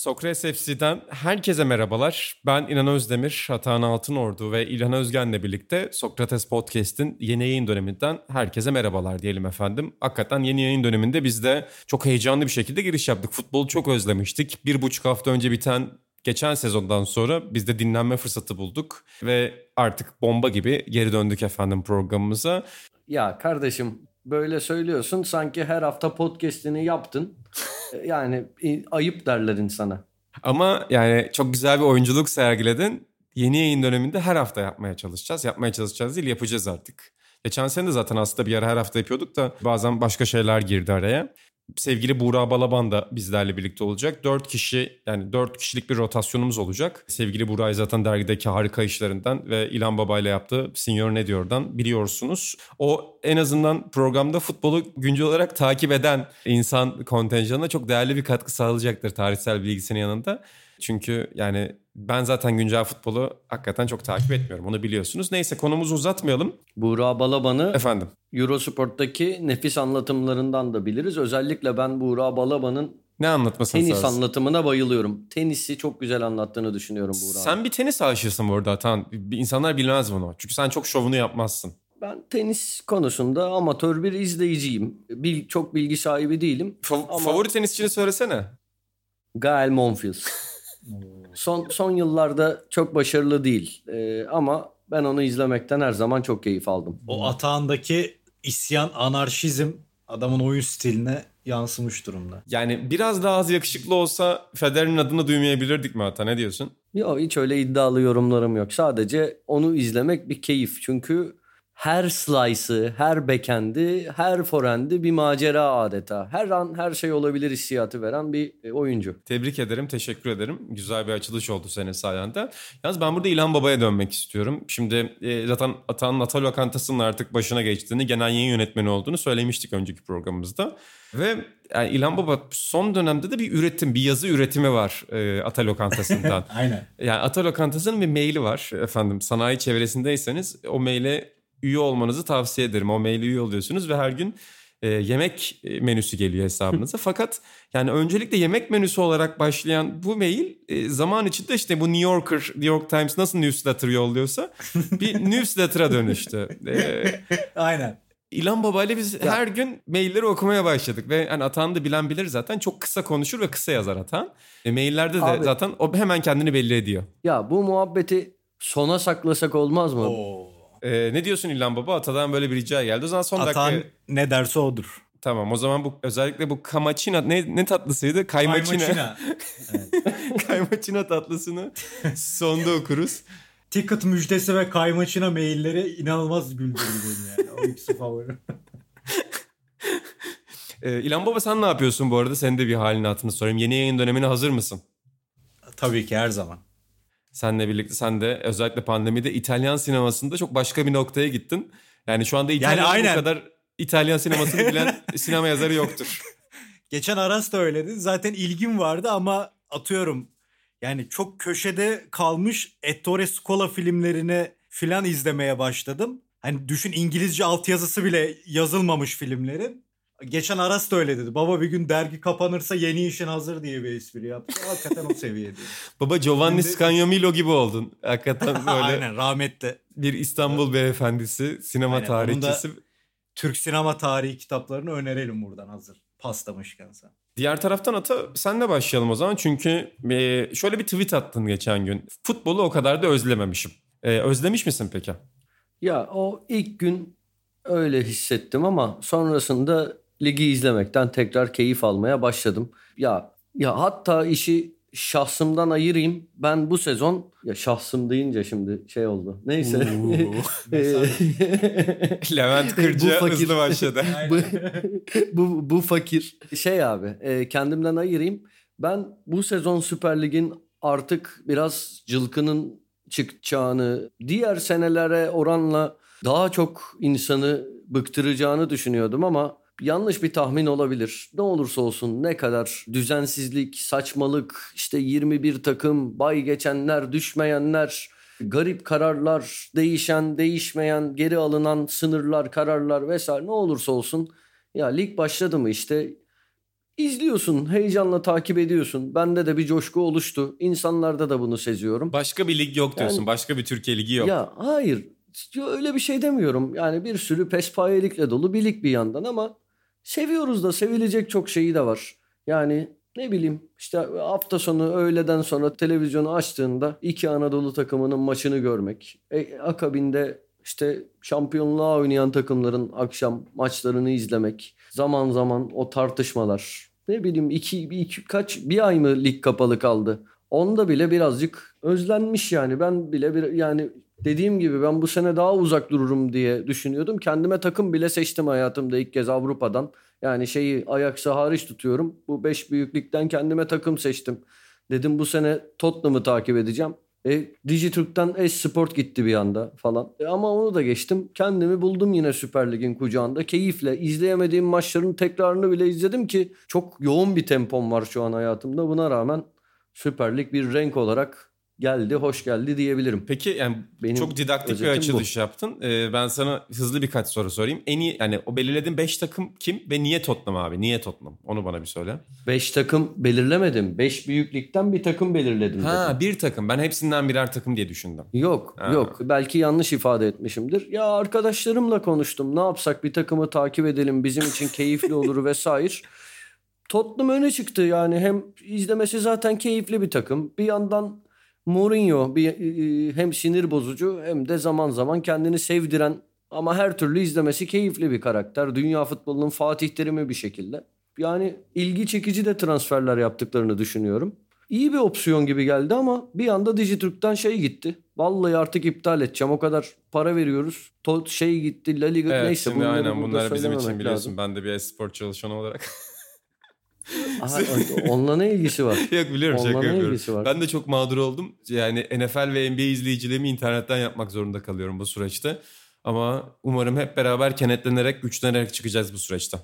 Sokrates FC'den herkese merhabalar. Ben İnan Özdemir, Hatan Altınordu ve İlhan Özgen'le birlikte Sokrates Podcast'in yeni yayın döneminden herkese merhabalar diyelim efendim. Hakikaten yeni yayın döneminde biz de çok heyecanlı bir şekilde giriş yaptık. Futbolu çok özlemiştik. Bir buçuk hafta önce biten geçen sezondan sonra biz de dinlenme fırsatı bulduk ve artık bomba gibi geri döndük efendim programımıza. Ya kardeşim böyle söylüyorsun sanki her hafta podcast'ini yaptın. yani ayıp derler insana. Ama yani çok güzel bir oyunculuk sergiledin. Yeni yayın döneminde her hafta yapmaya çalışacağız. Yapmaya çalışacağız değil yapacağız artık. Geçen sene de zaten aslında bir ara her hafta yapıyorduk da bazen başka şeyler girdi araya sevgili Buğra Balaban da bizlerle birlikte olacak. Dört kişi yani dört kişilik bir rotasyonumuz olacak. Sevgili Buğra'yı zaten dergideki harika işlerinden ve İlhan Baba ile yaptığı Senior Ne Diyor'dan biliyorsunuz. O en azından programda futbolu güncel olarak takip eden insan kontenjanına çok değerli bir katkı sağlayacaktır tarihsel bilgisinin yanında. Çünkü yani ben zaten güncel futbolu hakikaten çok takip etmiyorum. Onu biliyorsunuz. Neyse konumuzu uzatmayalım. Buğra Balaban'ı Efendim. Eurosport'taki nefis anlatımlarından da biliriz. Özellikle ben Buğra Balaban'ın ne anlatmasını Tenis sağlasın. anlatımına bayılıyorum. Tenisi çok güzel anlattığını düşünüyorum Buğra. Sen bir tenis aşığısın bu arada Atan. İnsanlar bilmez bunu. Çünkü sen çok şovunu yapmazsın. Ben tenis konusunda amatör bir izleyiciyim. Bil, çok bilgi sahibi değilim. Fa- ama... Favori tenisçini söylesene. Gael Monfils. son son yıllarda çok başarılı değil. Ee, ama ben onu izlemekten her zaman çok keyif aldım. O atağındaki isyan, anarşizm adamın oyun stiline yansımış durumda. Yani biraz daha az yakışıklı olsa Federer'in adını duymayabilirdik mi hatta ne diyorsun? Yok hiç öyle iddialı yorumlarım yok. Sadece onu izlemek bir keyif. Çünkü her slice'ı, her bekendi, her forendi bir macera adeta. Her an her şey olabilir hissiyatı veren bir e, oyuncu. Tebrik ederim, teşekkür ederim. Güzel bir açılış oldu senin sayende. Yalnız ben burada İlhan Baba'ya dönmek istiyorum. Şimdi e, zaten Atan Natal Lokantası'nın artık başına geçtiğini, genel yayın yönetmeni olduğunu söylemiştik önceki programımızda. Ve yani İlhan Baba son dönemde de bir üretim, bir yazı üretimi var e, Ata Lokantası'ndan. Aynen. Yani Ata Lokantası'nın bir maili var efendim. Sanayi çevresindeyseniz o maile üye olmanızı tavsiye ederim. O maili üye oluyorsunuz ve her gün e, yemek e, menüsü geliyor hesabınıza. Fakat yani öncelikle yemek menüsü olarak başlayan bu mail e, zaman içinde işte bu New Yorker, New York Times nasıl newsletter yolluyorsa bir newsletter'a dönüştü. E, Aynen. İlhan Baba ile biz ya. her gün mailleri okumaya başladık ve hani Atan da bilen bilir zaten çok kısa konuşur ve kısa yazar Atan. E, maillerde de Abi, zaten o hemen kendini belli ediyor. Ya bu muhabbeti sona saklasak olmaz mı? Oo. Ee, ne diyorsun İlhan Baba? Atadan böyle bir rica geldi. O zaman son Atan dakika... ne derse odur. Tamam o zaman bu özellikle bu kamachina ne, ne tatlısıydı? Kaymaçina. Kaymaçina. evet. Kaymaçina tatlısını sonda okuruz. Ticket müjdesi ve kaymaçina mailleri inanılmaz güldürdü beni yani. O ikisi favorim. ee, İlhan Baba sen ne yapıyorsun bu arada? Senin de bir halini hatırını sorayım. Yeni yayın dönemine hazır mısın? Tabii ki her zaman. Senle birlikte sen de özellikle pandemide İtalyan sinemasında çok başka bir noktaya gittin. Yani şu anda İtalya'da yani bu kadar İtalyan sinemasını bilen sinema yazarı yoktur. Geçen Aras da öyledi. Zaten ilgim vardı ama atıyorum yani çok köşede kalmış Ettore Scola filmlerini filan izlemeye başladım. Hani düşün İngilizce altyazısı bile yazılmamış filmlerin. Geçen Aras da öyle dedi. Baba bir gün dergi kapanırsa yeni işin hazır diye bir espri yaptı. Hakikaten o seviyede. Baba Giovanni Şimdi... Scagnamilo gibi oldun. Hakikaten böyle. Aynen rahmetli. Bir İstanbul beyefendisi, sinema Aynen, tarihçisi. Türk sinema tarihi kitaplarını önerelim buradan hazır. Paslamışken sen. Diğer taraftan Ata senle başlayalım o zaman. Çünkü e, şöyle bir tweet attın geçen gün. Futbolu o kadar da özlememişim. E, özlemiş misin peki? Ya o ilk gün öyle hissettim ama sonrasında ligi izlemekten tekrar keyif almaya başladım. Ya ya hatta işi şahsımdan ayırayım. Ben bu sezon ya şahsım deyince şimdi şey oldu. Neyse. Levent Kırcı bu fakir, hızlı başladı. bu, bu, bu fakir. Şey abi e, kendimden ayırayım. Ben bu sezon Süper Lig'in artık biraz cılkının çıkacağını, diğer senelere oranla daha çok insanı bıktıracağını düşünüyordum ama yanlış bir tahmin olabilir. Ne olursa olsun ne kadar düzensizlik, saçmalık, işte 21 takım, bay geçenler, düşmeyenler, garip kararlar, değişen, değişmeyen, geri alınan sınırlar, kararlar vesaire ne olursa olsun ya lig başladı mı işte izliyorsun, heyecanla takip ediyorsun. Bende de bir coşku oluştu. İnsanlarda da bunu seziyorum. Başka bir lig yok diyorsun. Yani- Başka bir Türkiye ligi yok. Ya hayır öyle bir şey demiyorum. Yani bir sürü pespayelikle dolu bir lig bir yandan ama seviyoruz da sevilecek çok şeyi de var. Yani ne bileyim işte hafta sonu öğleden sonra televizyonu açtığında iki Anadolu takımının maçını görmek. E, akabinde işte şampiyonluğa oynayan takımların akşam maçlarını izlemek. Zaman zaman o tartışmalar. Ne bileyim iki, iki kaç bir ay mı lig kapalı kaldı? Onda bile birazcık özlenmiş yani. Ben bile bir yani dediğim gibi ben bu sene daha uzak dururum diye düşünüyordum. Kendime takım bile seçtim hayatımda ilk kez Avrupa'dan. Yani şeyi Ajax'ı hariç tutuyorum. Bu beş büyüklükten kendime takım seçtim. Dedim bu sene Tottenham'ı takip edeceğim. E, Dijitürk'ten Esport gitti bir anda falan. E, ama onu da geçtim. Kendimi buldum yine Süper Lig'in kucağında. Keyifle izleyemediğim maçların tekrarını bile izledim ki çok yoğun bir tempom var şu an hayatımda. Buna rağmen Süper Lig bir renk olarak geldi, hoş geldi diyebilirim. Peki yani Benim çok didaktik bir açılış yaptın. Ee, ben sana hızlı birkaç soru sorayım. En iyi yani o belirlediğin 5 takım kim ve niye Tottenham abi? Niye Tottenham? Onu bana bir söyle. Beş takım belirlemedim. Beş büyüklükten bir takım belirledim Ha dedim. bir takım. Ben hepsinden birer takım diye düşündüm. Yok Ha. yok belki yanlış ifade etmişimdir. Ya arkadaşlarımla konuştum ne yapsak bir takımı takip edelim bizim için keyifli olur vesaire. Tottenham öne çıktı yani hem izlemesi zaten keyifli bir takım. Bir yandan Mourinho bir, e, hem sinir bozucu hem de zaman zaman kendini sevdiren ama her türlü izlemesi keyifli bir karakter. Dünya futbolunun Fatih Terim'i bir şekilde. Yani ilgi çekici de transferler yaptıklarını düşünüyorum. İyi bir opsiyon gibi geldi ama bir anda Dijitürk'ten şey gitti. Vallahi artık iptal edeceğim. O kadar para veriyoruz. To şey gitti La Liga Evet neyse şimdi bunları aynen burada bunlar bizim için biliyorsun. lazım. Ben de bir espor çalışanı olarak. Aha, onunla ne ilgisi var? Yok biliyorum Onunla şaka yapıyorum. ilgisi var? Ben de çok mağdur oldum. Yani NFL ve NBA izleyicilerimi internetten yapmak zorunda kalıyorum bu süreçte. Ama umarım hep beraber kenetlenerek, güçlenerek çıkacağız bu süreçte.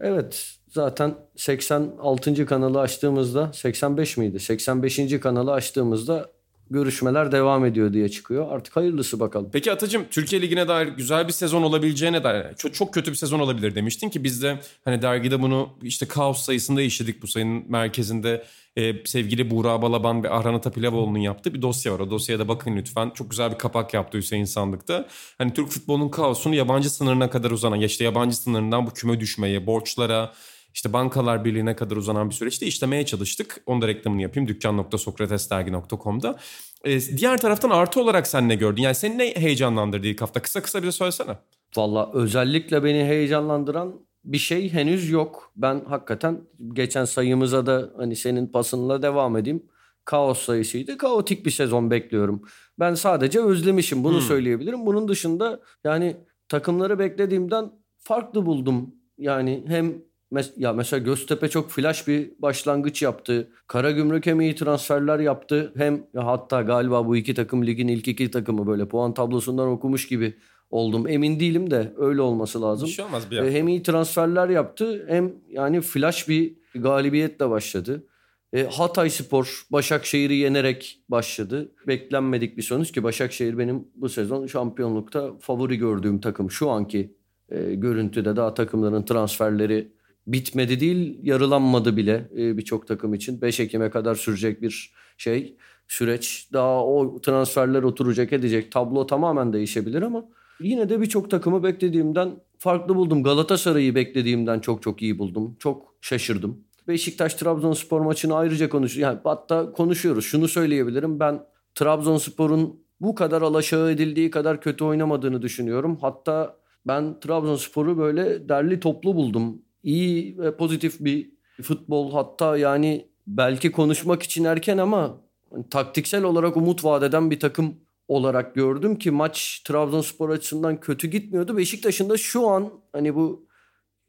Evet zaten 86. kanalı açtığımızda 85 miydi? 85. kanalı açtığımızda görüşmeler devam ediyor diye çıkıyor. Artık hayırlısı bakalım. Peki Atacığım Türkiye Ligi'ne dair güzel bir sezon olabileceğine dair çok, çok kötü bir sezon olabilir demiştin ki biz de hani dergide bunu işte kaos sayısında işledik bu sayının merkezinde e, sevgili Buğra Balaban ve Arhan Atapilavoğlu'nun yaptığı bir dosya var. O dosyaya da bakın lütfen. Çok güzel bir kapak yaptı Hüseyin Sandık'ta. Hani Türk futbolunun kaosunu yabancı sınırına kadar uzanan, ya işte yabancı sınırından bu küme düşmeye, borçlara, işte bankalar birliğine kadar uzanan bir süreçte işlemeye çalıştık. Onu da reklamını yapayım. dükkan.sokratesdergi.com'da. Ee, diğer taraftan artı olarak sen ne gördün? Yani seni ne heyecanlandırdı ilk hafta? Kısa kısa bize söylesene. Valla özellikle beni heyecanlandıran bir şey henüz yok. Ben hakikaten geçen sayımıza da hani senin pasınla devam edeyim. Kaos sayısıydı. Kaotik bir sezon bekliyorum. Ben sadece özlemişim bunu Hmm. söyleyebilirim. Bunun dışında yani takımları beklediğimden farklı buldum. Yani hem mes- ya mesela Göztepe çok flash bir başlangıç yaptı. Karagümrük hem iyi transferler yaptı. Hem ya hatta galiba bu iki takım ligin ilk iki takımı böyle puan tablosundan okumuş gibi oldum. Emin değilim de öyle olması lazım. Bir şey olmaz bir hafta. Hem iyi transferler yaptı hem yani flash bir galibiyetle başladı. E, Hatay Spor Başakşehir'i yenerek başladı. Beklenmedik bir sonuç ki Başakşehir benim bu sezon şampiyonlukta favori gördüğüm takım. Şu anki e, görüntüde daha takımların transferleri bitmedi değil yarılanmadı bile e, birçok takım için. 5 Ekim'e kadar sürecek bir şey süreç. Daha o transferler oturacak edecek. Tablo tamamen değişebilir ama yine de birçok takımı beklediğimden farklı buldum. Galatasaray'ı beklediğimden çok çok iyi buldum. Çok şaşırdım. Beşiktaş Trabzonspor maçını ayrıca konuş yani hatta konuşuyoruz. Şunu söyleyebilirim. Ben Trabzonspor'un bu kadar alaşağı edildiği kadar kötü oynamadığını düşünüyorum. Hatta ben Trabzonspor'u böyle derli toplu buldum. İyi ve pozitif bir futbol hatta yani belki konuşmak için erken ama hani taktiksel olarak umut vaat eden bir takım olarak gördüm ki maç Trabzonspor açısından kötü gitmiyordu. Beşiktaş'ın da şu an hani bu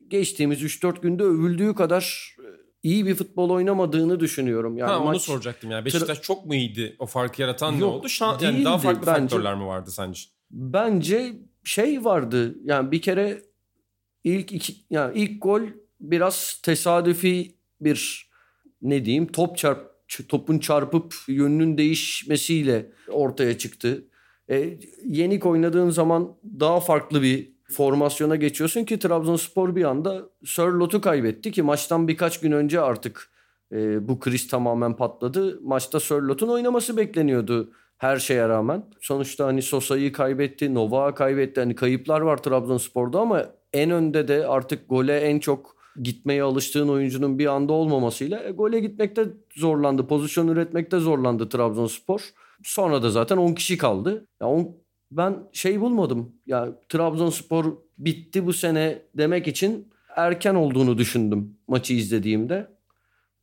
geçtiğimiz 3-4 günde övüldüğü kadar e, iyi bir futbol oynamadığını düşünüyorum. Yani ha, onu maç soracaktım yani. Beşiktaş çok mu iyiydi? O farkı yaratan ne Yok, oldu? Şan, yani daha değildi farklı bence. faktörler mi vardı sence? bence şey vardı. Yani bir kere ilk iki yani ilk gol biraz tesadüfi bir ne diyeyim top çarp topun çarpıp yönünün değişmesiyle ortaya çıktı. E, yenik oynadığın zaman daha farklı bir formasyona geçiyorsun ki Trabzonspor bir anda Sörlot'u kaybetti ki maçtan birkaç gün önce artık e, bu kriz tamamen patladı. Maçta Sörlot'un oynaması bekleniyordu her şeye rağmen. Sonuçta hani Sosa'yı kaybetti, Nova'yı kaybetti. Hani kayıplar var Trabzonspor'da ama en önde de artık gole en çok gitmeye alıştığın oyuncunun bir anda olmamasıyla e, gole gitmekte zorlandı. Pozisyon üretmekte zorlandı Trabzonspor. Sonra da zaten 10 kişi kaldı. Ya on, ben şey bulmadım. Ya Trabzonspor bitti bu sene demek için erken olduğunu düşündüm maçı izlediğimde.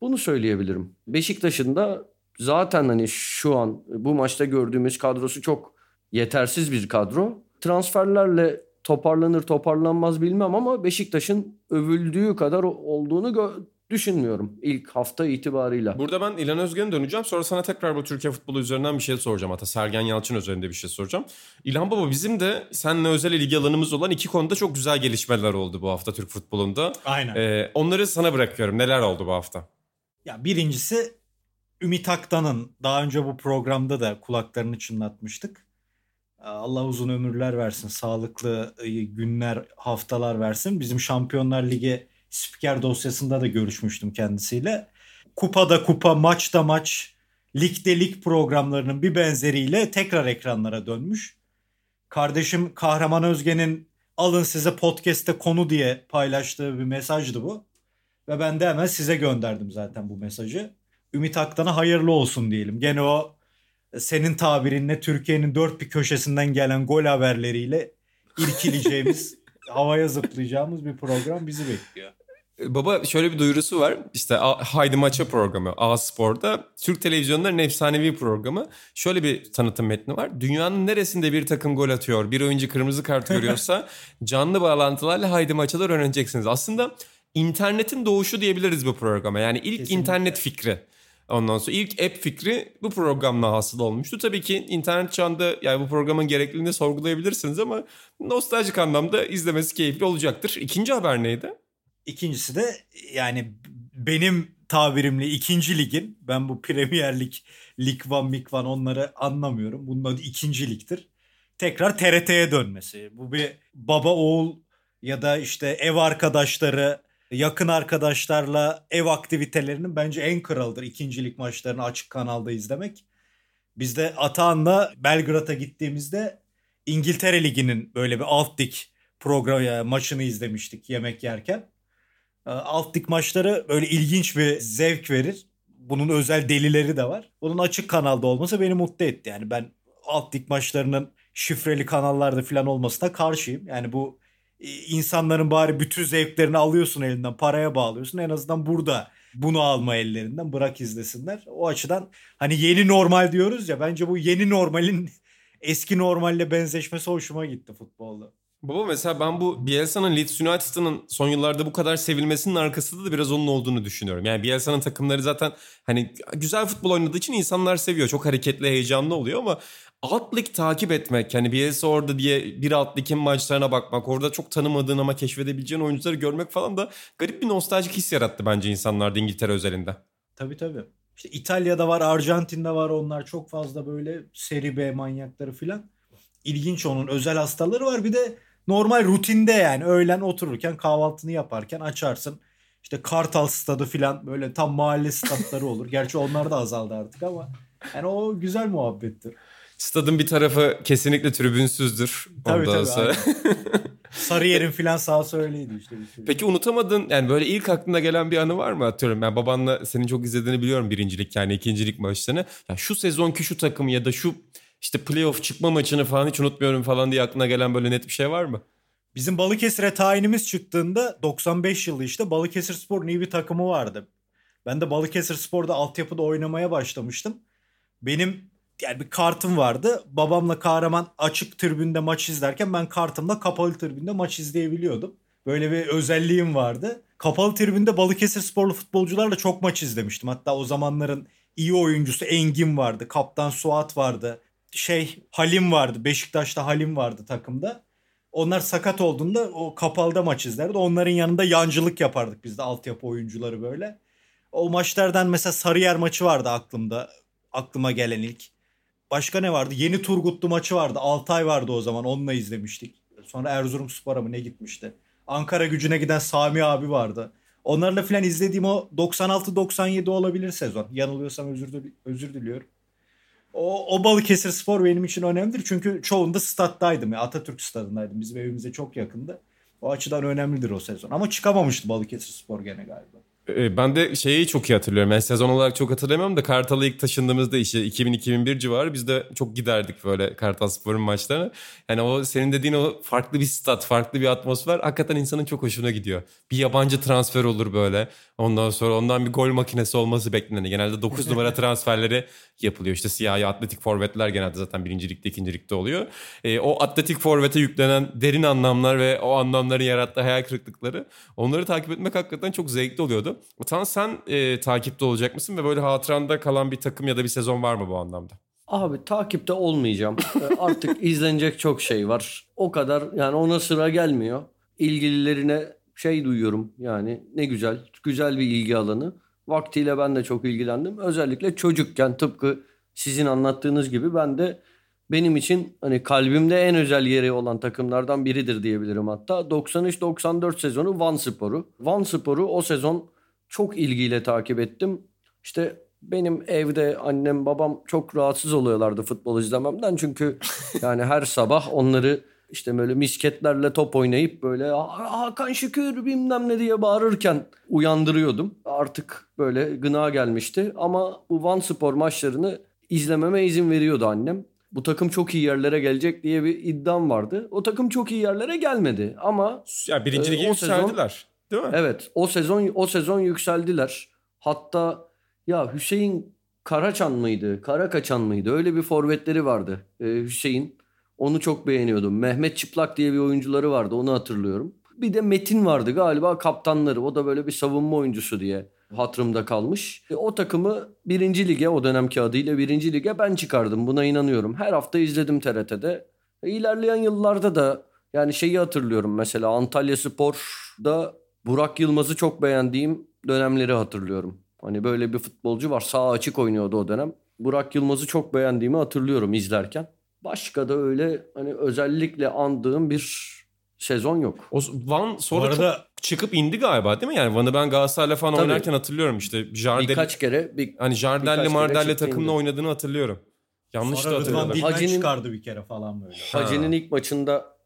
Bunu söyleyebilirim. Beşiktaş'ın da zaten hani şu an bu maçta gördüğümüz kadrosu çok yetersiz bir kadro. Transferlerle toparlanır toparlanmaz bilmem ama Beşiktaş'ın övüldüğü kadar olduğunu düşünmüyorum ilk hafta itibarıyla. Burada ben İlhan Özgen'e döneceğim. Sonra sana tekrar bu Türkiye futbolu üzerinden bir şey soracağım. Hatta Sergen Yalçın üzerinde bir şey soracağım. İlhan Baba bizim de seninle özel ilgi alanımız olan iki konuda çok güzel gelişmeler oldu bu hafta Türk futbolunda. Aynen. Ee, onları sana bırakıyorum. Neler oldu bu hafta? Ya birincisi Ümit Aktan'ın daha önce bu programda da kulaklarını çınlatmıştık. Allah uzun ömürler versin, sağlıklı e, günler, haftalar versin. Bizim Şampiyonlar Ligi spiker dosyasında da görüşmüştüm kendisiyle. Kupada kupa, maçta maç, ligde lig programlarının bir benzeriyle tekrar ekranlara dönmüş. Kardeşim Kahraman Özge'nin alın size podcast'te konu diye paylaştığı bir mesajdı bu. Ve ben de hemen size gönderdim zaten bu mesajı. Ümit Aktan'a hayırlı olsun diyelim. Gene o senin tabirinle Türkiye'nin dört bir köşesinden gelen gol haberleriyle irkileceğimiz, havaya zıplayacağımız bir program bizi bekliyor. Baba şöyle bir duyurusu var. İşte Haydi Maça programı A Spor'da Türk televizyonlarının efsanevi programı. Şöyle bir tanıtım metni var. Dünyanın neresinde bir takım gol atıyor, bir oyuncu kırmızı kart görüyorsa canlı bağlantılarla Haydi Maçalar öğreneceksiniz. Aslında internetin doğuşu diyebiliriz bu programa. Yani ilk Kesinlikle. internet fikri. Ondan sonra ilk app fikri bu programla hasıl olmuştu. Tabii ki internet çağında yani bu programın gerekliliğini sorgulayabilirsiniz ama nostaljik anlamda izlemesi keyifli olacaktır. İkinci haber neydi? İkincisi de yani benim tabirimle ikinci ligin ben bu Premier Lig, Lig One, Mik One onları anlamıyorum. Bunun adı ikinci ligdir. Tekrar TRT'ye dönmesi. Bu bir baba oğul ya da işte ev arkadaşları yakın arkadaşlarla ev aktivitelerinin bence en kralıdır ikincilik maçlarını açık kanalda izlemek. Biz de Atahan'la Belgrad'a gittiğimizde İngiltere Ligi'nin böyle bir alt lig program maçını izlemiştik yemek yerken. Ee, alt lig maçları böyle ilginç bir zevk verir. Bunun özel delileri de var. Bunun açık kanalda olması beni mutlu etti. Yani ben alt lig maçlarının şifreli kanallarda falan olmasına karşıyım. Yani bu insanların bari bütün zevklerini alıyorsun elinden paraya bağlıyorsun en azından burada bunu alma ellerinden bırak izlesinler. O açıdan hani yeni normal diyoruz ya bence bu yeni normalin eski normalle benzeşmesi hoşuma gitti futbolda. Baba mesela ben bu Bielsa'nın Leeds United'ın son yıllarda bu kadar sevilmesinin arkasında da biraz onun olduğunu düşünüyorum. Yani Bielsa'nın takımları zaten hani güzel futbol oynadığı için insanlar seviyor. Çok hareketli, heyecanlı oluyor ama alt lig takip etmek hani Bielsa orada diye bir alt ligin maçlarına bakmak orada çok tanımadığın ama keşfedebileceğin oyuncuları görmek falan da garip bir nostaljik his yarattı bence insanlarda İngiltere özelinde. Tabii tabii. İşte İtalya'da var, Arjantin'de var onlar çok fazla böyle seri B manyakları filan. İlginç onun özel hastaları var. Bir de normal rutinde yani öğlen otururken kahvaltını yaparken açarsın. İşte Kartal stadı filan böyle tam mahalle statları olur. Gerçi onlar da azaldı artık ama yani o güzel muhabbettir. Stadın bir tarafı kesinlikle tribünsüzdür. Tabii Ondan tabii. Sonra... Sarıyer'in filan sahası öyleydi işte. Bir şey. Peki unutamadın yani böyle ilk aklına gelen bir anı var mı atıyorum? Ben babanla senin çok izlediğini biliyorum birincilik yani ikincilik maçlarını. Ya şu sezonki şu takım ya da şu işte playoff çıkma maçını falan hiç unutmuyorum falan diye aklına gelen böyle net bir şey var mı? Bizim Balıkesir'e tayinimiz çıktığında 95 yılı işte Balıkesir Spor'un iyi bir takımı vardı. Ben de Balıkesir Spor'da altyapıda oynamaya başlamıştım. Benim yani bir kartım vardı. Babamla kahraman açık tribünde maç izlerken ben kartımla kapalı tribünde maç izleyebiliyordum. Böyle bir özelliğim vardı. Kapalı tribünde Balıkesir sporlu futbolcularla çok maç izlemiştim. Hatta o zamanların iyi oyuncusu Engin vardı. Kaptan Suat vardı. Şey Halim vardı. Beşiktaş'ta Halim vardı takımda. Onlar sakat olduğunda o kapalıda maç izlerdi. Onların yanında yancılık yapardık biz de altyapı oyuncuları böyle. O maçlardan mesela Sarıyer maçı vardı aklımda. Aklıma gelen ilk. Başka ne vardı? Yeni Turgutlu maçı vardı. Altay vardı o zaman. Onunla izlemiştik. Sonra Erzurum Spor'a mı ne gitmişti? Ankara gücüne giden Sami abi vardı. Onlarla falan izlediğim o 96-97 olabilir sezon. Yanılıyorsam özür, dil- özür diliyorum. O, o Balıkesir Spor benim için önemlidir. Çünkü çoğunda stat'taydım. ya, Atatürk stadındaydım. Bizim evimize çok yakındı. O açıdan önemlidir o sezon. Ama çıkamamıştı Balıkesir Spor gene galiba. Ee, Ben de şeyi çok iyi hatırlıyorum. Ben sezon olarak çok hatırlamıyorum da Kartal'a ilk taşındığımızda işte 2000-2001 civarı biz de çok giderdik böyle Kartal Spor'un maçlarına. Yani o senin dediğin o farklı bir stat, farklı bir atmosfer hakikaten insanın çok hoşuna gidiyor. Bir yabancı transfer olur böyle. Ondan sonra ondan bir gol makinesi olması bekleniyor. Genelde 9 numara transferleri yapılıyor. İşte siyahi atletik forvetler genelde zaten birinci ligde, ikinci ligde oluyor. Ee, o atletik forvete yüklenen derin anlamlar ve o anlamların yarattığı hayal kırıklıkları onları takip etmek hakikaten çok zevkli oluyordu. Utan sen e, takipte olacak mısın ve böyle hatıranda kalan bir takım ya da bir sezon var mı bu anlamda? Abi takipte olmayacağım. Ee, Artık izlenecek çok şey var. O kadar yani ona sıra gelmiyor. İlgililerine şey duyuyorum yani ne güzel, güzel bir ilgi alanı. Vaktiyle ben de çok ilgilendim. Özellikle çocukken tıpkı sizin anlattığınız gibi ben de benim için hani kalbimde en özel yeri olan takımlardan biridir diyebilirim hatta. 93-94 sezonu Van Spor'u. Van Spor'u o sezon çok ilgiyle takip ettim. İşte benim evde annem babam çok rahatsız oluyorlardı futbol izlememden. Çünkü yani her sabah onları işte böyle misketlerle top oynayıp böyle "Ha- Hakan Şükür bilmem ne diye bağırırken uyandırıyordum. Artık böyle gına gelmişti ama bu Van Spor maçlarını izlememe izin veriyordu annem. Bu takım çok iyi yerlere gelecek diye bir iddiam vardı. O takım çok iyi yerlere gelmedi ama Ya birinci Ee, lige o sezon-. Değil mi? Evet o sezon o sezon yükseldiler. Hatta ya Hüseyin Karaçan mıydı? Karakaçan mıydı? Öyle bir forvetleri vardı ee, Hüseyin. Onu çok beğeniyordum. Mehmet Çıplak diye bir oyuncuları vardı onu hatırlıyorum. Bir de Metin vardı galiba kaptanları. O da böyle bir savunma oyuncusu diye hatırımda kalmış. E, o takımı birinci lige o dönemki adıyla birinci lige ben çıkardım. Buna inanıyorum. Her hafta izledim TRT'de. E, ilerleyen yıllarda da yani şeyi hatırlıyorum mesela Antalya Spor'da Burak Yılmaz'ı çok beğendiğim dönemleri hatırlıyorum. Hani böyle bir futbolcu var sağ açık oynuyordu o dönem. Burak Yılmaz'ı çok beğendiğimi hatırlıyorum izlerken. Başka da öyle hani özellikle andığım bir sezon yok. O Van Bu sonra arada çok çıkıp indi galiba değil mi? Yani Van'ı ben Galatasaray'la falan Tabii. oynarken hatırlıyorum işte. Jardel, Birkaç kere bir hani Jardel'le Mardel'le takımla indi. oynadığını hatırlıyorum. Yanlış da sonra Rıdvan hatırlıyorum. Dilmen Hacı'nin- çıkardı bir kere falan böyle. Hacı'nın ilk maçında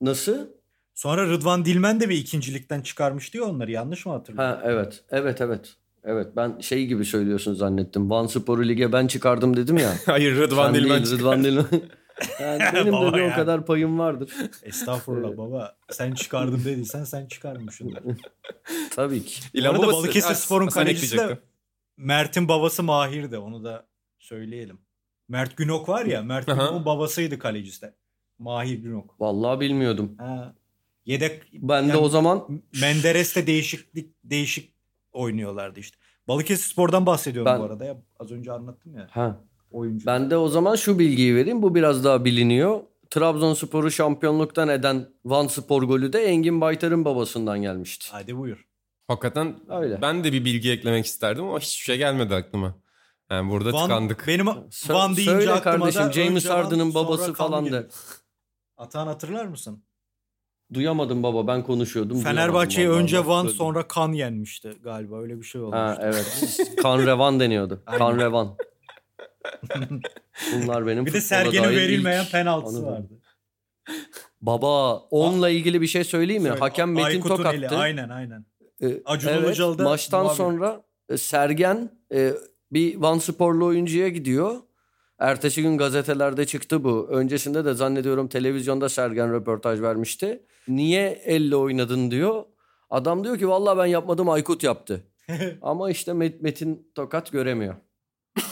nasıl? Sonra Rıdvan Dilmen de bir ikincilikten çıkarmıştı ya onları yanlış mı hatırlıyorum? Ha evet. Evet evet. Evet ben şey gibi söylüyorsun zannettim. Van Spor'u lige ben çıkardım dedim ya. Hayır Rıdvan Sen Dilmen değil. Rıdvan Dilmen. Yani benim de bir o kadar payım vardır. Estağfurullah baba. Sen çıkardım dediysen sen çıkarmışsındır. Tabii ki. Bu İlan arada babası- Balıkesir Spor'un kalecisi de. Mert'in babası Mahir de onu da söyleyelim. Mert Günok var ya Mert. Günok'un babasıydı kalecisi de. Mahir Günok. Vallahi bilmiyordum. Ha. Yedek Ben de Yani- o zaman Menderes'te değişiklik değişik oynuyorlardı işte. Balıkesir Spor'dan bahsediyorum Ben- bu arada ya. Az önce anlattım ya. ha Oyuncu. ben de o zaman şu bilgiyi vereyim. Bu biraz daha biliniyor. Trabzonspor'u şampiyonluktan eden Van Spor golü de Engin Baytar'ın babasından gelmişti. Hadi buyur. Hakikaten Öyle. ben de bir bilgi eklemek isterdim ama hiçbir şey gelmedi aklıma. Yani burada Van, tıkandık. benim Van deyince söyle aklıma kardeşim, da James Harden'ın babası falan de. Atan hatırlar mısın? Duyamadım baba ben konuşuyordum. Fenerbahçe'yi önce. Van sonra Kan yenmişti galiba öyle bir şey olmuş. Ha evet. Kan Revan deniyordu. Kan Revan. Bunlar benim bir de Sergen'in verilmeyen penaltısı vardı. Baba onunla ilgili bir şey söyleyeyim mi? Söyle. Hakem Metin Aykut'un Tokattı. eli, Aynen aynen. Ee, Acun evet, Ilıcalı da maçtan sonra e, Sergen e, bir Van Sporlu oyuncuya gidiyor. Ertesi gün gazetelerde çıktı bu. Öncesinde de zannediyorum televizyonda Sergen röportaj vermişti. Niye elle oynadın diyor. Adam diyor ki vallahi ben yapmadım Aykut yaptı. Ama işte Met- Metin Tokat göremiyor.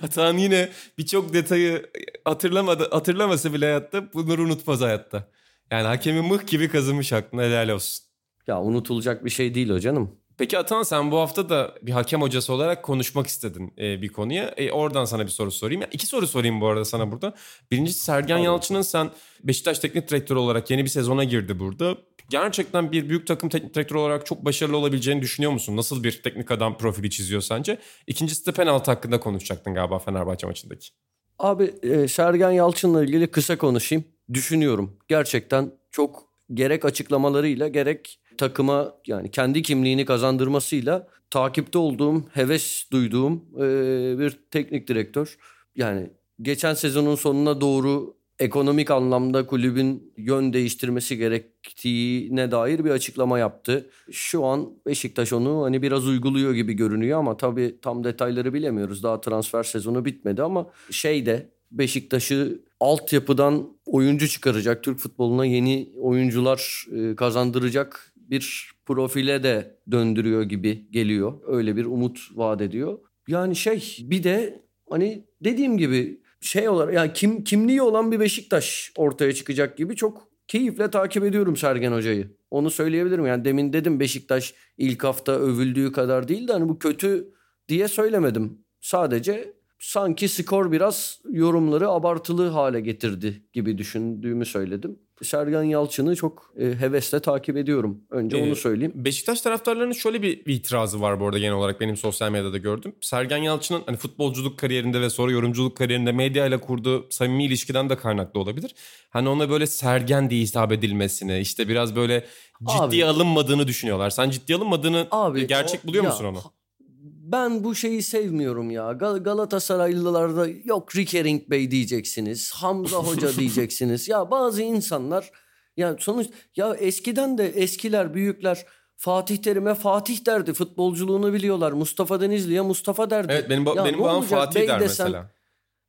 Hatan yine birçok detayı hatırlamadı, hatırlamasa bile hayatta bunları unutmaz hayatta. Yani hakemi mıh gibi kazımış aklına helal olsun. Ya unutulacak bir şey değil o canım. Peki Atan sen bu hafta da bir hakem hocası olarak konuşmak istedin e, bir konuya. E, oradan sana bir soru sorayım. Yani iki soru sorayım bu arada sana burada. Birincisi Sergen Yalçın'ın sen Beşiktaş teknik direktörü olarak yeni bir sezona girdi burada. Gerçekten bir büyük takım teknik direktörü olarak çok başarılı olabileceğini düşünüyor musun? Nasıl bir teknik adam profili çiziyor sence? İkincisi de penaltı hakkında konuşacaktın galiba Fenerbahçe maçındaki. Abi e, Sergen Yalçın'la ilgili kısa konuşayım. Düşünüyorum. Gerçekten çok gerek açıklamalarıyla gerek takıma yani kendi kimliğini kazandırmasıyla takipte olduğum, heves duyduğum e, bir teknik direktör. Yani geçen sezonun sonuna doğru ekonomik anlamda kulübün yön değiştirmesi gerektiğine dair bir açıklama yaptı. Şu an Beşiktaş onu hani biraz uyguluyor gibi görünüyor ama tabii tam detayları bilemiyoruz. Daha transfer sezonu bitmedi ama şeyde Beşiktaş'ı altyapıdan oyuncu çıkaracak, Türk futboluna yeni oyuncular kazandıracak bir profile de döndürüyor gibi geliyor. Öyle bir umut vaat ediyor. Yani şey bir de hani dediğim gibi şey olarak yani kim kimliği olan bir Beşiktaş ortaya çıkacak gibi çok keyifle takip ediyorum Sergen Hoca'yı. Onu söyleyebilirim. Yani demin dedim Beşiktaş ilk hafta övüldüğü kadar değil de hani bu kötü diye söylemedim. Sadece sanki skor biraz yorumları abartılı hale getirdi gibi düşündüğümü söyledim. Sergen Yalçın'ı çok e, hevesle takip ediyorum. Önce ee, onu söyleyeyim. Beşiktaş taraftarlarının şöyle bir, bir itirazı var bu arada genel olarak benim sosyal medyada gördüm. Sergen Yalçın'ın hani futbolculuk kariyerinde ve sonra yorumculuk kariyerinde medyayla kurduğu samimi ilişkiden de kaynaklı olabilir. Hani ona böyle Sergen diye hitap edilmesini işte biraz böyle ciddiye Abi, alınmadığını düşünüyorlar. Sen ciddiye alınmadığını Abi, gerçek o, buluyor ya, musun onu? Ben bu şeyi sevmiyorum ya. Gal Galatasaraylılarda yok Rickering Bey diyeceksiniz. Hamza Hoca diyeceksiniz. Ya bazı insanlar ya sonuç ya eskiden de eskiler büyükler Fatih Terim'e Fatih derdi. Futbolculuğunu biliyorlar. Mustafa Denizli'ye Mustafa derdi. Evet benim, ba- ya benim babam Fatih Bey der desen, mesela.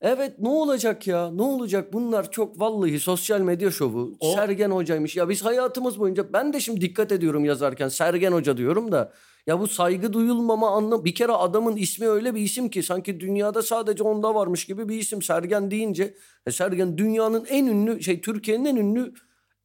Evet ne olacak ya? Ne olacak? Bunlar çok vallahi sosyal medya şovu. O... Sergen hocaymış. Ya biz hayatımız boyunca ben de şimdi dikkat ediyorum yazarken Sergen hoca diyorum da ya bu saygı duyulmama anlam bir kere adamın ismi öyle bir isim ki sanki dünyada sadece onda varmış gibi bir isim Sergen deyince e Sergen dünyanın en ünlü şey Türkiye'nin en ünlü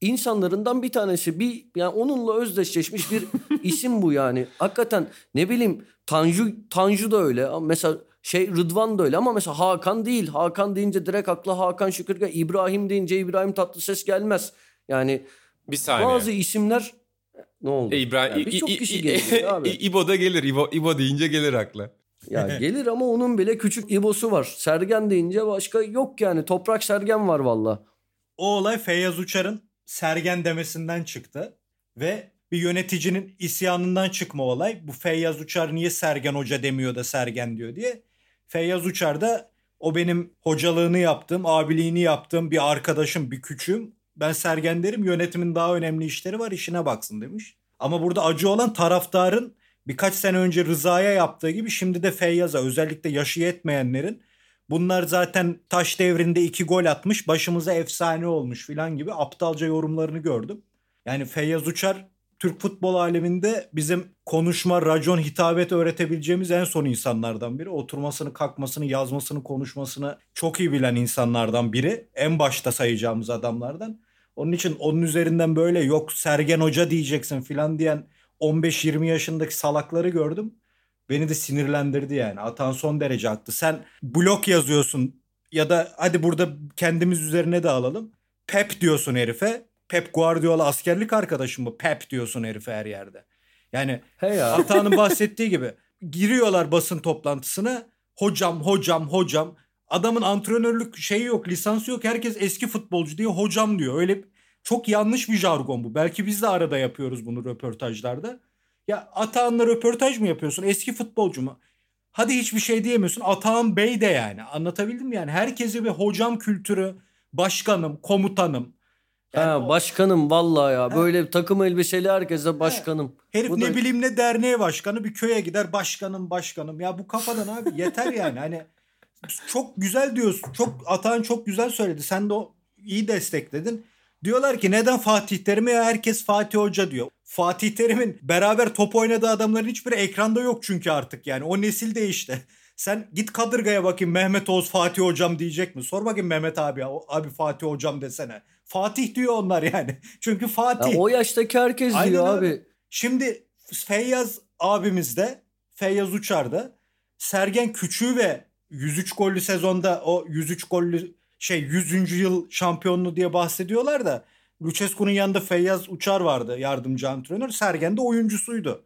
insanlarından bir tanesi. Bir yani onunla özdeşleşmiş bir isim bu yani. Hakikaten ne bileyim Tanju Tanju da öyle. Mesela şey Rıdvan da öyle ama mesela Hakan değil. Hakan deyince direkt akla Hakan Şükür İbrahim deyince İbrahim Tatlıses gelmez. Yani bir saniye. bazı isimler ne oldu? E, İbrahim, yani Birçok kişi gelir abi. İbo da gelir. İbo, İbo deyince gelir akla. Ya gelir ama onun bile küçük İbo'su var. Sergen deyince başka yok yani. Toprak Sergen var valla. O olay Feyyaz Uçar'ın Sergen demesinden çıktı. Ve bir yöneticinin isyanından çıkma olay. Bu Feyyaz Uçar niye Sergen Hoca demiyor da Sergen diyor diye. Feyyaz Uçar da o benim hocalığını yaptığım, abiliğini yaptığım bir arkadaşım, bir küçüğüm. Ben Sergen derim yönetimin daha önemli işleri var işine baksın demiş. Ama burada acı olan taraftarın birkaç sene önce Rıza'ya yaptığı gibi şimdi de Feyyaz'a özellikle yaşı yetmeyenlerin bunlar zaten taş devrinde iki gol atmış başımıza efsane olmuş filan gibi aptalca yorumlarını gördüm. Yani Feyyaz Uçar Türk futbol aleminde bizim konuşma, racon, hitabet öğretebileceğimiz en son insanlardan biri. Oturmasını, kalkmasını, yazmasını, konuşmasını çok iyi bilen insanlardan biri. En başta sayacağımız adamlardan. Onun için onun üzerinden böyle yok Sergen Hoca diyeceksin filan diyen 15-20 yaşındaki salakları gördüm. Beni de sinirlendirdi yani. Atan son derece haklı. Sen blok yazıyorsun ya da hadi burada kendimiz üzerine de alalım. Pep diyorsun herife. Pep Guardiola askerlik arkadaşım bu. Pep diyorsun herife her yerde. Yani hey ya. Atan'ın bahsettiği gibi giriyorlar basın toplantısına. Hocam, hocam, hocam. Adamın antrenörlük şeyi yok, lisansı yok. Herkes eski futbolcu diye hocam diyor. Öyle çok yanlış bir jargon bu. Belki biz de arada yapıyoruz bunu röportajlarda. Ya Atahan'la röportaj mı yapıyorsun? Eski futbolcu mu? Hadi hiçbir şey diyemiyorsun. Atahan Bey de yani. Anlatabildim mi? Yani herkese bir hocam kültürü, başkanım, komutanım. Yani ha, başkanım vallahi ya. Ha. Böyle takım elbiseli herkese başkanım. Ha. Herif bu ne da... bileyim ne derneğe başkanı bir köye gider başkanım başkanım. Ya bu kafadan abi yeter yani. Hani çok güzel diyorsun. Çok Atahan çok güzel söyledi. Sen de o iyi destekledin. Diyorlar ki neden Fatih Terim'e herkes Fatih Hoca diyor. Fatih Terim'in beraber top oynadığı adamların hiçbiri ekranda yok çünkü artık yani. O nesil değişti. Sen git Kadırga'ya bakayım Mehmet Oğuz Fatih Hocam diyecek mi? Sor bakayım Mehmet abi abi Fatih Hocam desene. Fatih diyor onlar yani. Çünkü Fatih. Ya o yaştaki herkes Aynen diyor abi. Şimdi Feyyaz abimiz de Feyyaz Uçar da Sergen Küçüğü ve 103 gollü sezonda o 103 gollü şey 100. yıl şampiyonluğu diye bahsediyorlar da Lucescu'nun yanında Feyyaz Uçar vardı yardımcı antrenör. Sergen de oyuncusuydu.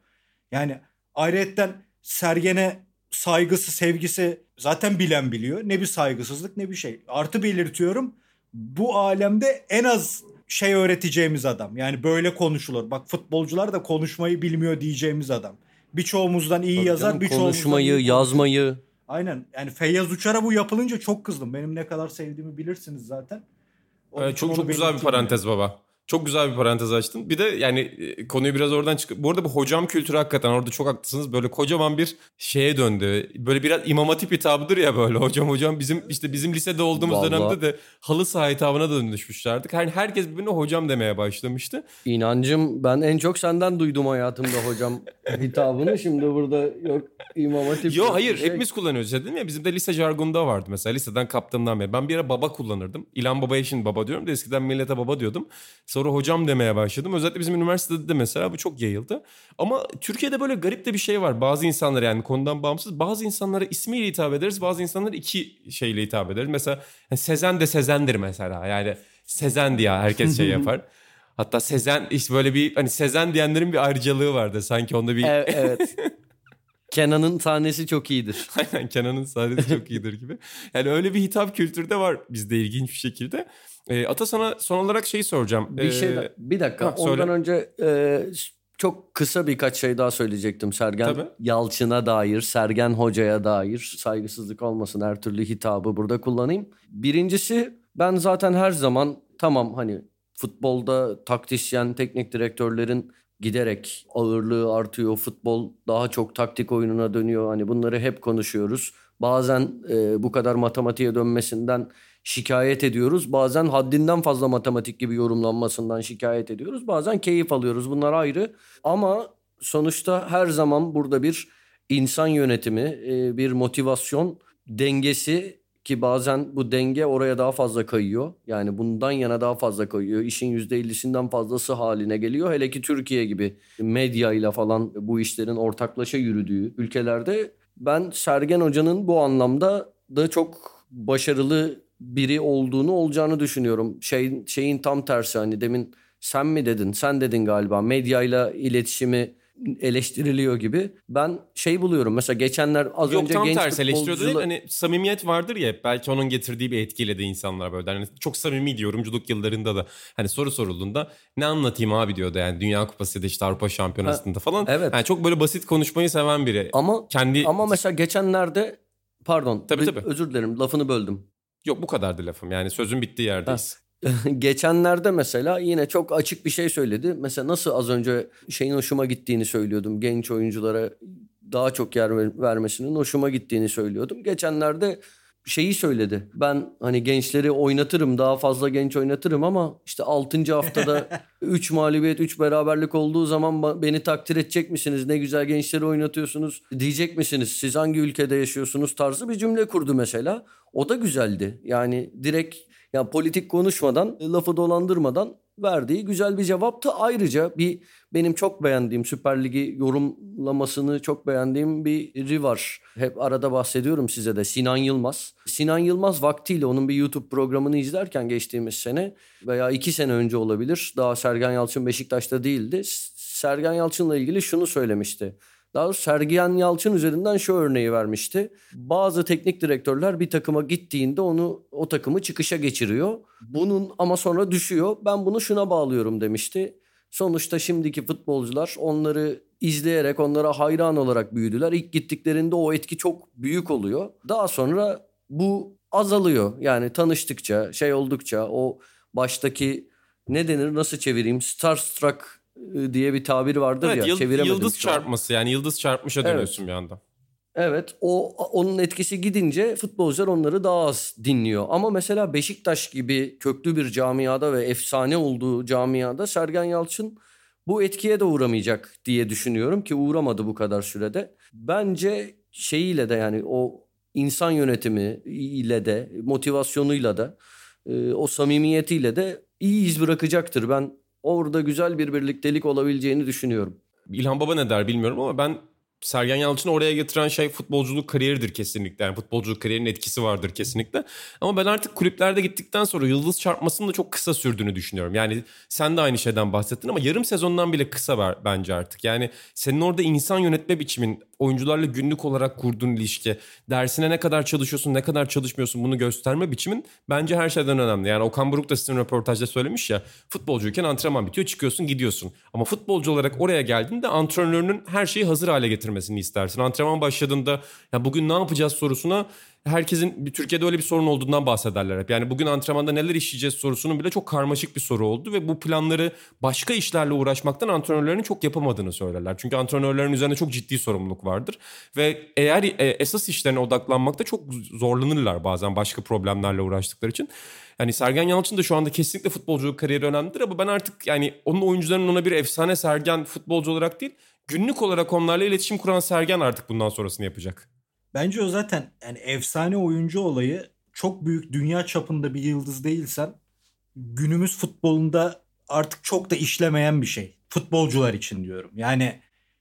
Yani ayrıyetten Sergen'e saygısı, sevgisi zaten bilen biliyor. Ne bir saygısızlık ne bir şey. Artı belirtiyorum. Bu alemde en az şey öğreteceğimiz adam. Yani böyle konuşulur. Bak futbolcular da konuşmayı bilmiyor diyeceğimiz adam. Birçoğumuzdan iyi Tabii yazar, birçoğumuzdan konuşmayı, iyi yazmayı. Aynen. Yani Feyyaz Uçar'a bu yapılınca çok kızdım. Benim ne kadar sevdiğimi bilirsiniz zaten. Onun için çok çok güzel bir parantez baba. Çok güzel bir parantez açtın. Bir de yani e, konuyu biraz oradan çıkıp... Bu arada bu hocam kültürü hakikaten orada çok haklısınız. Böyle kocaman bir şeye döndü. Böyle biraz imam hatip hitabıdır ya böyle. Hocam hocam bizim işte bizim lisede olduğumuz Vallahi. dönemde de halı saha hitabına da dönüşmüşlerdik. Yani herkes birbirine hocam demeye başlamıştı. İnancım ben en çok senden duydum hayatımda hocam hitabını. Şimdi burada yok İmam Hatip. Yo yok hayır şey. hepimiz kullanıyoruz. Ya dedim ya bizim de lise jargonunda vardı mesela liseden kaptığımdan beri. Ben bir ara baba kullanırdım. İlan babaya şimdi baba diyorum da eskiden millete baba diyordum. Sonra hocam demeye başladım. Özellikle bizim üniversitede de mesela bu çok yayıldı. Ama Türkiye'de böyle garip de bir şey var. Bazı insanlar yani konudan bağımsız bazı insanlara ismiyle hitap ederiz. Bazı insanlara iki şeyle hitap ederiz. Mesela yani Sezen de Sezen'dir mesela. Yani Sezen diye herkes şey yapar. Hatta Sezen işte böyle bir hani Sezen diyenlerin bir ayrıcalığı vardı. Sanki onda bir Evet. evet. Kenan'ın sahnesi çok iyidir. Aynen Kenan'ın sahnesi çok iyidir gibi. Yani öyle bir hitap kültürü de var bizde ilginç bir şekilde. Ee, Ata sana son olarak şeyi soracağım. Bir şey Ee, bir dakika. ha, söyle. Ondan önce e, çok kısa birkaç şey daha söyleyecektim Sergen Tabii. Yalçın'a dair, Sergen Hoca'ya dair saygısızlık olmasın her türlü hitabı burada kullanayım. Birincisi ben zaten her zaman tamam hani futbolda taktisyen, teknik direktörlerin giderek ağırlığı artıyor. Futbol daha çok taktik oyununa dönüyor. Hani bunları hep konuşuyoruz. Bazen e, bu kadar matematiğe dönmesinden şikayet ediyoruz. Bazen haddinden fazla matematik gibi yorumlanmasından şikayet ediyoruz. Bazen keyif alıyoruz. Bunlar ayrı. Ama sonuçta her zaman burada bir insan yönetimi, e, bir motivasyon dengesi ki bazen bu denge oraya daha fazla kayıyor. Yani bundan yana daha fazla kayıyor. İşin %50'sinden fazlası haline geliyor. Hele ki Türkiye gibi medyayla falan bu işlerin ortaklaşa yürüdüğü ülkelerde ben Sergen Hoca'nın bu anlamda da çok başarılı biri olduğunu olacağını düşünüyorum. Şey, şeyin tam tersi hani demin sen mi dedin? Sen dedin galiba medyayla iletişimi eleştiriliyor gibi. Ben şey buluyorum mesela geçenler az Yok önce tam genç tersi eleştiriyor değil. Hani samimiyet vardır ya belki onun getirdiği bir etkiyle de insanlar böyle. Hani çok samimi yorumculuk yıllarında da hani soru sorulduğunda ne anlatayım abi diyordu yani Dünya Kupası ya da işte Avrupa Şampiyonası'nda falan. evet. Yani çok böyle basit konuşmayı seven biri. Ama Kendi ama mesela geçenlerde pardon Tabii, tabii. özür dilerim lafını böldüm. Yok bu kadardı lafım. Yani sözün bittiği yerdeyiz. Geçenlerde mesela yine çok açık bir şey söyledi. Mesela nasıl az önce şeyin hoşuma gittiğini söylüyordum. Genç oyunculara daha çok yer ver- vermesinin hoşuma gittiğini söylüyordum. Geçenlerde şeyi söyledi. Ben hani gençleri oynatırım, daha fazla genç oynatırım ama işte 6. haftada 3 mağlubiyet, 3 beraberlik olduğu zaman beni takdir edecek misiniz? Ne güzel gençleri oynatıyorsunuz diyecek misiniz? Siz hangi ülkede yaşıyorsunuz tarzı bir cümle kurdu mesela. O da güzeldi. Yani direkt ya politik konuşmadan, lafı dolandırmadan verdiği güzel bir cevaptı. Ayrıca bir benim çok beğendiğim Süper Lig'i yorumlamasını çok beğendiğim biri var. Hep arada bahsediyorum size de Sinan Yılmaz. Sinan Yılmaz vaktiyle onun bir YouTube programını izlerken geçtiğimiz sene veya iki sene önce olabilir. Daha Sergen Yalçın Beşiktaş'ta değildi. Sergen Yalçın'la ilgili şunu söylemişti. Daha doğrusu Sergen Yalçın üzerinden şu örneği vermişti. Bazı teknik direktörler bir takıma gittiğinde onu o takımı çıkışa geçiriyor. Bunun ama sonra düşüyor. Ben bunu şuna bağlıyorum demişti. Sonuçta şimdiki futbolcular onları izleyerek onlara hayran olarak büyüdüler. İlk gittiklerinde o etki çok büyük oluyor. Daha sonra bu azalıyor. Yani tanıştıkça, şey oldukça o baştaki ne denir nasıl çevireyim? Starstruck diye bir tabir vardır Evet, ya. yıl- çeviremedim yıldız çarpması yani yıldız çarpmışa Evet. dönüyorsun bir anda. Evet o onun etkisi gidince futbolcular onları daha az dinliyor. Ama mesela Beşiktaş gibi köklü bir camiada ve efsane olduğu camiada Sergen Yalçın bu etkiye de uğramayacak diye düşünüyorum ki uğramadı bu kadar sürede. Bence şeyiyle de yani o insan yönetimi ile de motivasyonuyla da e, o samimiyetiyle de iyi iz bırakacaktır. Ben orada güzel bir birliktelik olabileceğini düşünüyorum. İlhan Baba ne der bilmiyorum ama ben Sergen Yalçın'ı oraya getiren şey futbolculuk kariyeridir kesinlikle. Yani futbolculuk kariyerinin etkisi vardır kesinlikle. Ama ben artık kulüplerde gittikten sonra yıldız çarpmasının da çok kısa sürdüğünü düşünüyorum. Yani sen de aynı şeyden bahsettin ama yarım sezondan bile kısa var bence artık. Yani senin orada insan yönetme biçimin, oyuncularla günlük olarak kurduğun ilişki, dersine ne kadar çalışıyorsun, ne kadar çalışmıyorsun bunu gösterme biçimin bence her şeyden önemli. Yani Okan Buruk da sizin röportajda söylemiş ya, futbolcuyken antrenman bitiyor, çıkıyorsun, gidiyorsun. Ama futbolcu olarak oraya geldiğinde antrenörünün her şeyi hazır hale getirmesini istersin. Antrenman başladığında ya bugün ne yapacağız sorusuna herkesin Türkiye'de öyle bir sorun olduğundan bahsederler hep. Yani bugün antrenmanda neler işleyeceğiz sorusunun bile çok karmaşık bir soru oldu ve bu planları başka işlerle uğraşmaktan antrenörlerin çok yapamadığını söylerler. Çünkü antrenörlerin üzerinde çok ciddi sorumluluk vardır ve eğer e, esas işlerine odaklanmakta çok zorlanırlar bazen başka problemlerle uğraştıkları için. Yani Sergen Yalçın da şu anda kesinlikle futbolculuk kariyeri önemlidir ama ben artık yani onun oyuncularının ona bir efsane Sergen futbolcu olarak değil günlük olarak onlarla iletişim kuran Sergen artık bundan sonrasını yapacak. Bence o zaten yani efsane oyuncu olayı çok büyük dünya çapında bir yıldız değilsen günümüz futbolunda artık çok da işlemeyen bir şey. Futbolcular için diyorum. Yani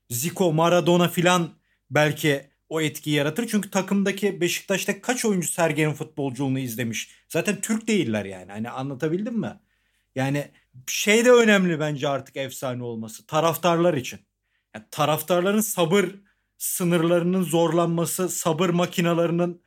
Zico, Maradona filan belki o etkiyi yaratır. Çünkü takımdaki Beşiktaş'ta kaç oyuncu Sergen'in futbolculuğunu izlemiş. Zaten Türk değiller yani. Hani anlatabildim mi? Yani şey de önemli bence artık efsane olması. Taraftarlar için. Yani taraftarların sabır sınırlarının zorlanması, sabır makinalarının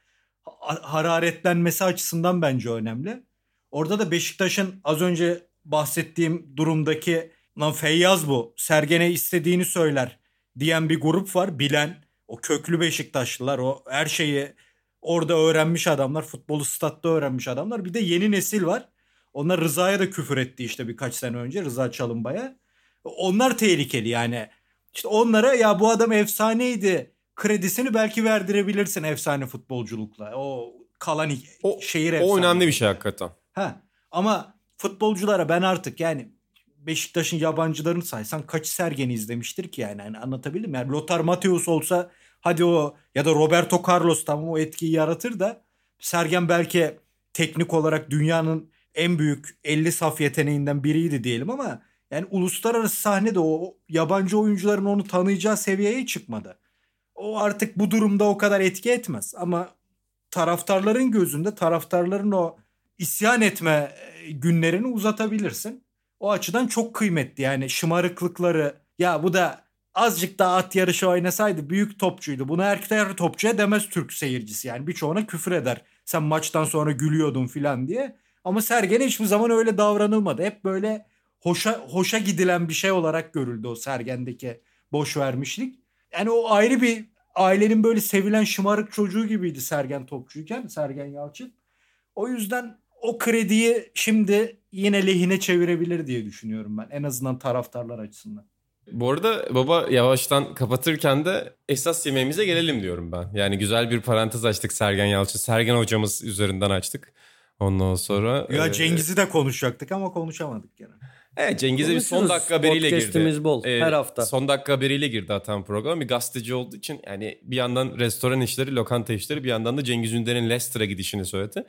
hararetlenmesi açısından bence önemli. Orada da Beşiktaş'ın az önce bahsettiğim durumdaki lan Feyyaz bu. Sergen'e istediğini söyler diyen bir grup var. Bilen o köklü Beşiktaşlılar o her şeyi orada öğrenmiş adamlar. Futbolu statta öğrenmiş adamlar. Bir de yeni nesil var. Onlar Rıza'ya da küfür etti işte birkaç sene önce Rıza Çalınbay'a. Onlar tehlikeli yani. İşte onlara ya bu adam efsaneydi kredisini belki verdirebilirsin efsane futbolculukla. O kalan o, şehir efsane. O önemli bir şey hakikaten. Ha. Ama futbolculara ben artık yani Beşiktaş'ın yabancılarını saysan kaç Sergen'i izlemiştir ki yani, yani anlatabildim yani Lothar Matthäus olsa hadi o ya da Roberto Carlos tamam o etkiyi yaratır da Sergen belki teknik olarak dünyanın en büyük 50 saf yeteneğinden biriydi diyelim ama yani uluslararası sahnede o yabancı oyuncuların onu tanıyacağı seviyeye çıkmadı. O artık bu durumda o kadar etki etmez ama taraftarların gözünde taraftarların o isyan etme e, günlerini uzatabilirsin. O açıdan çok kıymetli yani şımarıklıkları ya bu da azıcık daha at yarışı oynasaydı büyük topçuydu. Bunu her topçuya demez Türk seyircisi yani birçoğuna küfür eder. Sen maçtan sonra gülüyordun filan diye. Ama Sergen'e hiçbir zaman öyle davranılmadı. Hep böyle hoşa hoşa gidilen bir şey olarak görüldü o Sergen'deki boş vermişlik. Yani o ayrı bir ailenin böyle sevilen şımarık çocuğu gibiydi Sergen topçuyken Sergen Yalçın. O yüzden o krediyi şimdi yine lehine çevirebilir diye düşünüyorum ben. En azından taraftarlar açısından. Bu arada baba yavaştan kapatırken de esas yemeğimize gelelim diyorum ben. Yani güzel bir parantez açtık Sergen Yalçın. Sergen hocamız üzerinden açtık. Ondan sonra... Ya Cengiz'i de konuşacaktık ama konuşamadık gene. Evet Cengiz'e bir son dakika haberiyle girdi. bol ee, her hafta. Son dakika haberiyle girdi atan program. Bir gazeteci olduğu için yani bir yandan restoran işleri, lokanta işleri bir yandan da Cengiz Ünder'in Leicester'a gidişini söyledi.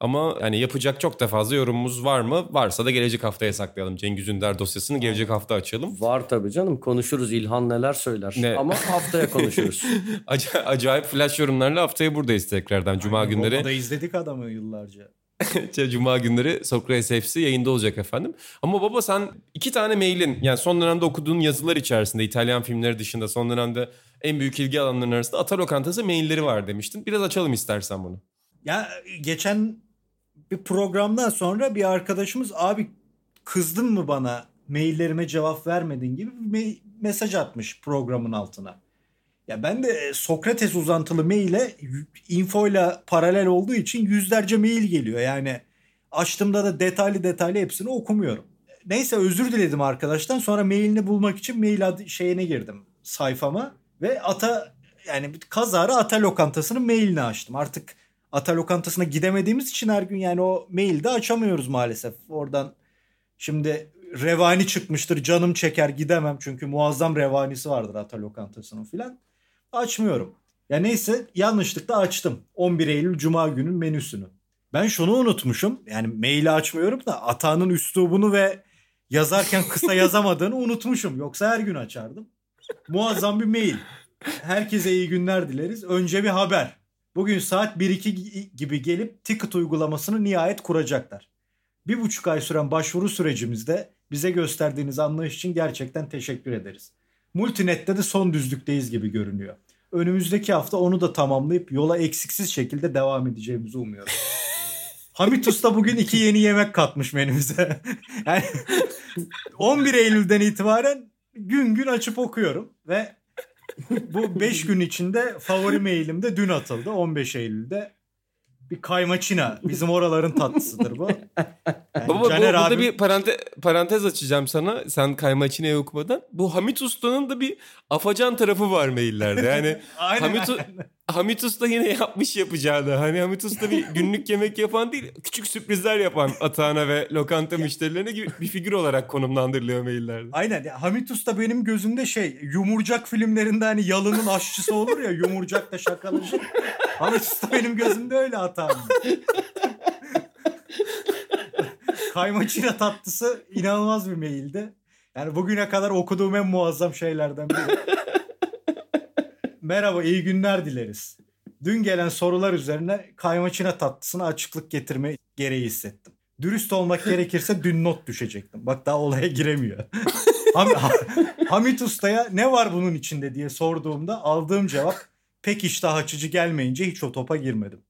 Ama yani yapacak çok da fazla yorumumuz var mı? Varsa da gelecek haftaya saklayalım. Cengiz Ünder dosyasını gelecek hafta açalım. Var tabii canım. Konuşuruz. İlhan neler söyler. Ne? Ama haftaya konuşuruz. Acayip flash yorumlarla haftaya buradayız tekrardan. Cuma Aynen, günleri. da izledik adamı yıllarca. Cuma günleri Sokrates FC yayında olacak efendim. Ama baba sen iki tane mailin yani son dönemde okuduğun yazılar içerisinde İtalyan filmleri dışında son dönemde en büyük ilgi alanlarının arasında Ata Lokantası mailleri var demiştin. Biraz açalım istersen bunu. Ya geçen bir programdan sonra bir arkadaşımız abi kızdın mı bana maillerime cevap vermedin gibi bir mesaj atmış programın altına. Ya ben de e, Sokrates uzantılı maile infoyla paralel olduğu için yüzlerce mail geliyor. Yani açtığımda da detaylı detaylı hepsini okumuyorum. Neyse özür diledim arkadaştan. Sonra mailini bulmak için mail adı, şeyine girdim sayfama ve ata yani kazara ata lokantasının mailini açtım. Artık ata lokantasına gidemediğimiz için her gün yani o mailde açamıyoruz maalesef. Oradan şimdi revani çıkmıştır canım çeker gidemem çünkü muazzam revanisi vardır ata lokantasının filan açmıyorum. Ya neyse yanlışlıkla açtım. 11 Eylül Cuma günün menüsünü. Ben şunu unutmuşum. Yani maili açmıyorum da Ata'nın üslubunu ve yazarken kısa yazamadığını unutmuşum. Yoksa her gün açardım. Muazzam bir mail. Herkese iyi günler dileriz. Önce bir haber. Bugün saat 1-2 gibi gelip ticket uygulamasını nihayet kuracaklar. Bir buçuk ay süren başvuru sürecimizde bize gösterdiğiniz anlayış için gerçekten teşekkür ederiz. Multinet'te de son düzlükteyiz gibi görünüyor. Önümüzdeki hafta onu da tamamlayıp yola eksiksiz şekilde devam edeceğimizi umuyorum. Hamit Usta bugün iki yeni yemek katmış menümüze. yani 11 Eylül'den itibaren gün gün açıp okuyorum ve bu 5 gün içinde favori mailim de dün atıldı 15 Eylül'de. Bir kaymaçina. Bizim oraların tatlısıdır bu. Yani Baba bu, Caner burada abim- bir parante, parantez açacağım sana. Sen kaymaçineyi okumadan. Bu Hamit Usta'nın da bir afacan tarafı var maillerde. Yani Aynen, Hamit, U- aynen. Hamit Usta yine yapmış yapacağını. Hani Hamit Usta bir günlük yemek yapan değil, küçük sürprizler yapan atağına ve lokanta müşterilerine gibi bir figür olarak konumlandırılıyor maillerde. Aynen. Ya, Hamit Usta benim gözümde şey yumurcak filmlerinde hani yalının aşçısı olur ya yumurcak da şakalaşır. Hamit Usta benim gözümde öyle hatam. Kaymaçina tatlısı inanılmaz bir maildi. Yani bugüne kadar okuduğum en muazzam şeylerden biri. Merhaba, iyi günler dileriz. Dün gelen sorular üzerine kaymaçina tatlısına açıklık getirme gereği hissettim. Dürüst olmak gerekirse dün not düşecektim. Bak daha olaya giremiyor. Ham- Ha- Hamit Usta'ya ne var bunun içinde diye sorduğumda aldığım cevap pek iştah açıcı gelmeyince hiç o topa girmedim.